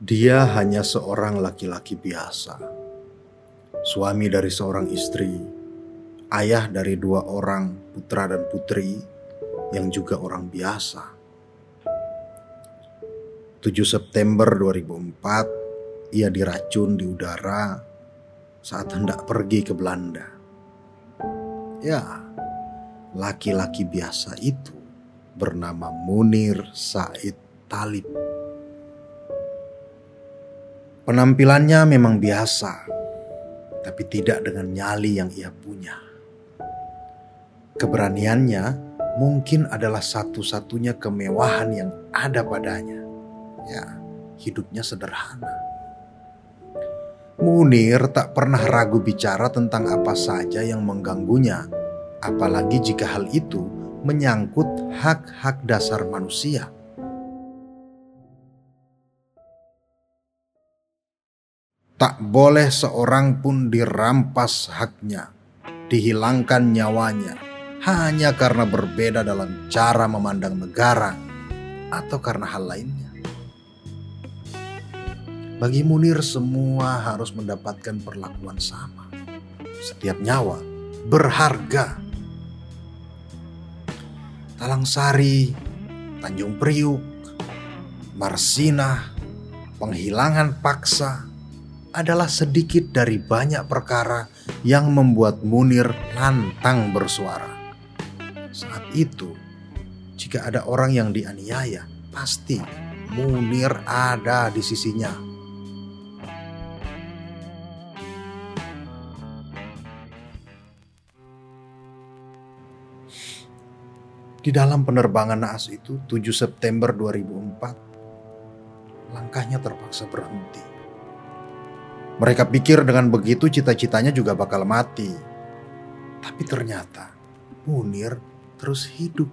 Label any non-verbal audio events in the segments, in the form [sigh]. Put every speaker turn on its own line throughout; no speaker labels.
Dia hanya seorang laki-laki biasa, suami dari seorang istri, ayah dari dua orang putra dan putri yang juga orang biasa. 7 September 2004, ia diracun di udara saat hendak pergi ke Belanda. Ya, laki-laki biasa itu bernama Munir Said Talib. Penampilannya memang biasa, tapi tidak dengan nyali yang ia punya. Keberaniannya mungkin adalah satu-satunya kemewahan yang ada padanya. Ya, hidupnya sederhana. Munir tak pernah ragu bicara tentang apa saja yang mengganggunya, apalagi jika hal itu menyangkut hak-hak dasar manusia. Tak boleh seorang pun dirampas haknya, dihilangkan nyawanya, hanya karena berbeda dalam cara memandang negara atau karena hal lainnya. Bagi Munir semua harus mendapatkan perlakuan sama. Setiap nyawa berharga. Talang Sari, Tanjung Priuk, Marsinah, penghilangan paksa, adalah sedikit dari banyak perkara yang membuat Munir lantang bersuara. Saat itu, jika ada orang yang dianiaya, pasti Munir ada di sisinya. Di dalam penerbangan naas itu 7 September 2004, langkahnya terpaksa berhenti mereka pikir dengan begitu cita-citanya juga bakal mati. Tapi ternyata Munir terus hidup,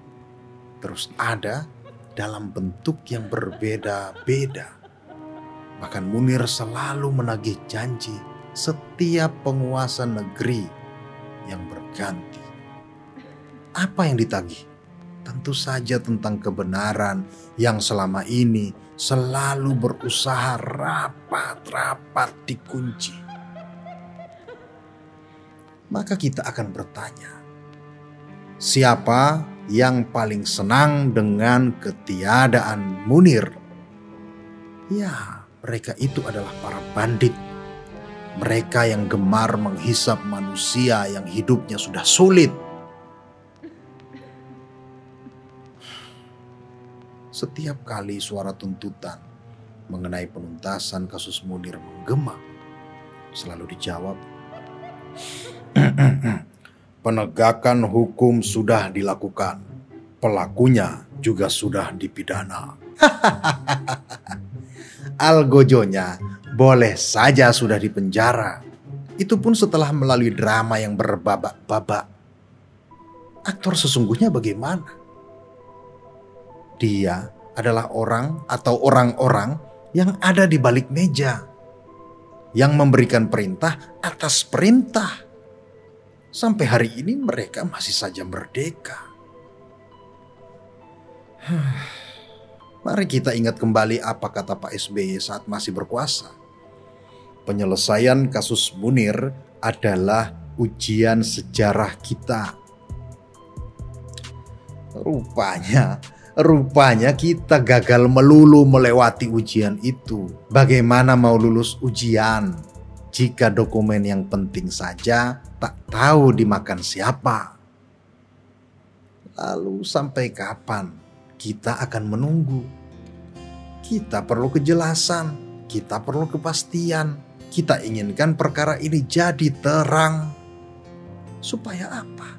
terus ada dalam bentuk yang berbeda-beda. Bahkan Munir selalu menagih janji setiap penguasa negeri yang berganti. Apa yang ditagih? Tentu saja tentang kebenaran yang selama ini selalu berusaha rapat-rapat dikunci. Maka kita akan bertanya, siapa yang paling senang dengan ketiadaan Munir? Ya, mereka itu adalah para bandit. Mereka yang gemar menghisap manusia yang hidupnya sudah sulit Setiap kali suara tuntutan mengenai penuntasan kasus Munir menggema, selalu dijawab, [clears throat] penegakan hukum sudah dilakukan, pelakunya juga sudah dipidana. [laughs] Algojonya boleh saja sudah dipenjara. Itu pun setelah melalui drama yang berbabak-babak. Aktor sesungguhnya bagaimana? Dia adalah orang atau orang-orang yang ada di balik meja, yang memberikan perintah atas perintah. Sampai hari ini mereka masih saja merdeka. [sighs] Mari kita ingat kembali apa kata Pak SBY saat masih berkuasa. Penyelesaian kasus Munir adalah ujian sejarah kita. Rupanya Rupanya kita gagal melulu melewati ujian itu. Bagaimana mau lulus ujian jika dokumen yang penting saja tak tahu dimakan siapa? Lalu sampai kapan kita akan menunggu? Kita perlu kejelasan, kita perlu kepastian. Kita inginkan perkara ini jadi terang. Supaya apa?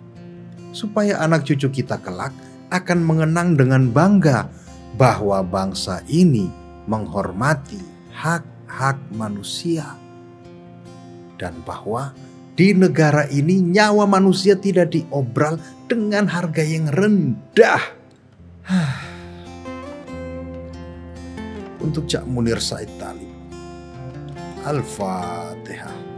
Supaya anak cucu kita kelak akan mengenang dengan bangga bahwa bangsa ini menghormati hak-hak manusia, dan bahwa di negara ini nyawa manusia tidak diobral dengan harga yang rendah. [sighs] Untuk Cak Munir Said Talib. Al-Fatihah.